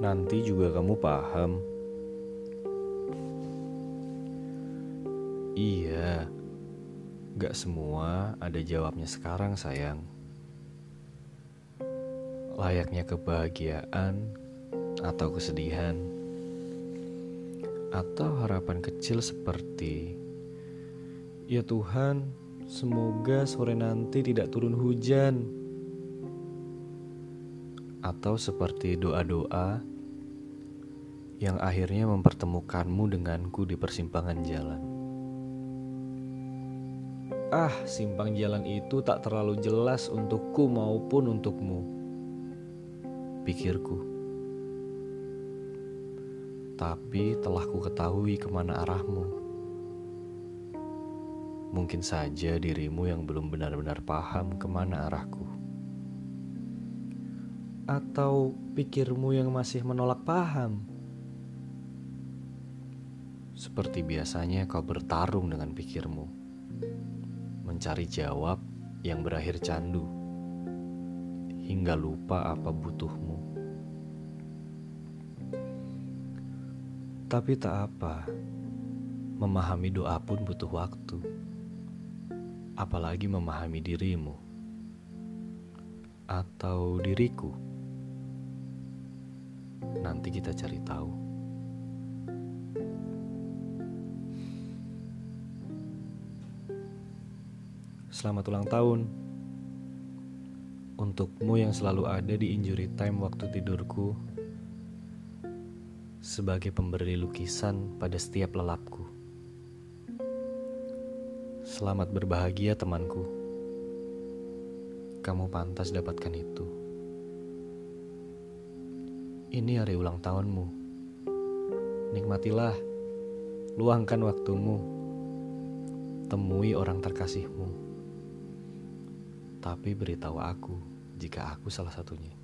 Nanti juga kamu paham. Iya, gak semua ada jawabnya sekarang, sayang. Layaknya kebahagiaan atau kesedihan, atau harapan kecil seperti, "Ya Tuhan, semoga sore nanti tidak turun hujan." Atau seperti doa-doa yang akhirnya mempertemukanmu denganku di persimpangan jalan. Ah, simpang jalan itu tak terlalu jelas untukku maupun untukmu. Pikirku. Tapi telah ku ketahui ke mana arahmu. Mungkin saja dirimu yang belum benar-benar paham ke mana arahku. Atau pikirmu yang masih menolak paham. Seperti biasanya kau bertarung dengan pikirmu mencari jawab yang berakhir candu, hingga lupa apa butuhmu. Tapi tak apa, memahami doa pun butuh waktu, apalagi memahami dirimu atau diriku. Nanti kita cari tahu. Selamat ulang tahun. Untukmu yang selalu ada di injury time waktu tidurku Sebagai pemberi lukisan pada setiap lelapku. Selamat berbahagia temanku. Kamu pantas dapatkan itu. Ini hari ulang tahunmu. Nikmatilah Luangkan waktumu. Temui orang terkasihmu tapi beritahu aku jika aku salah satunya.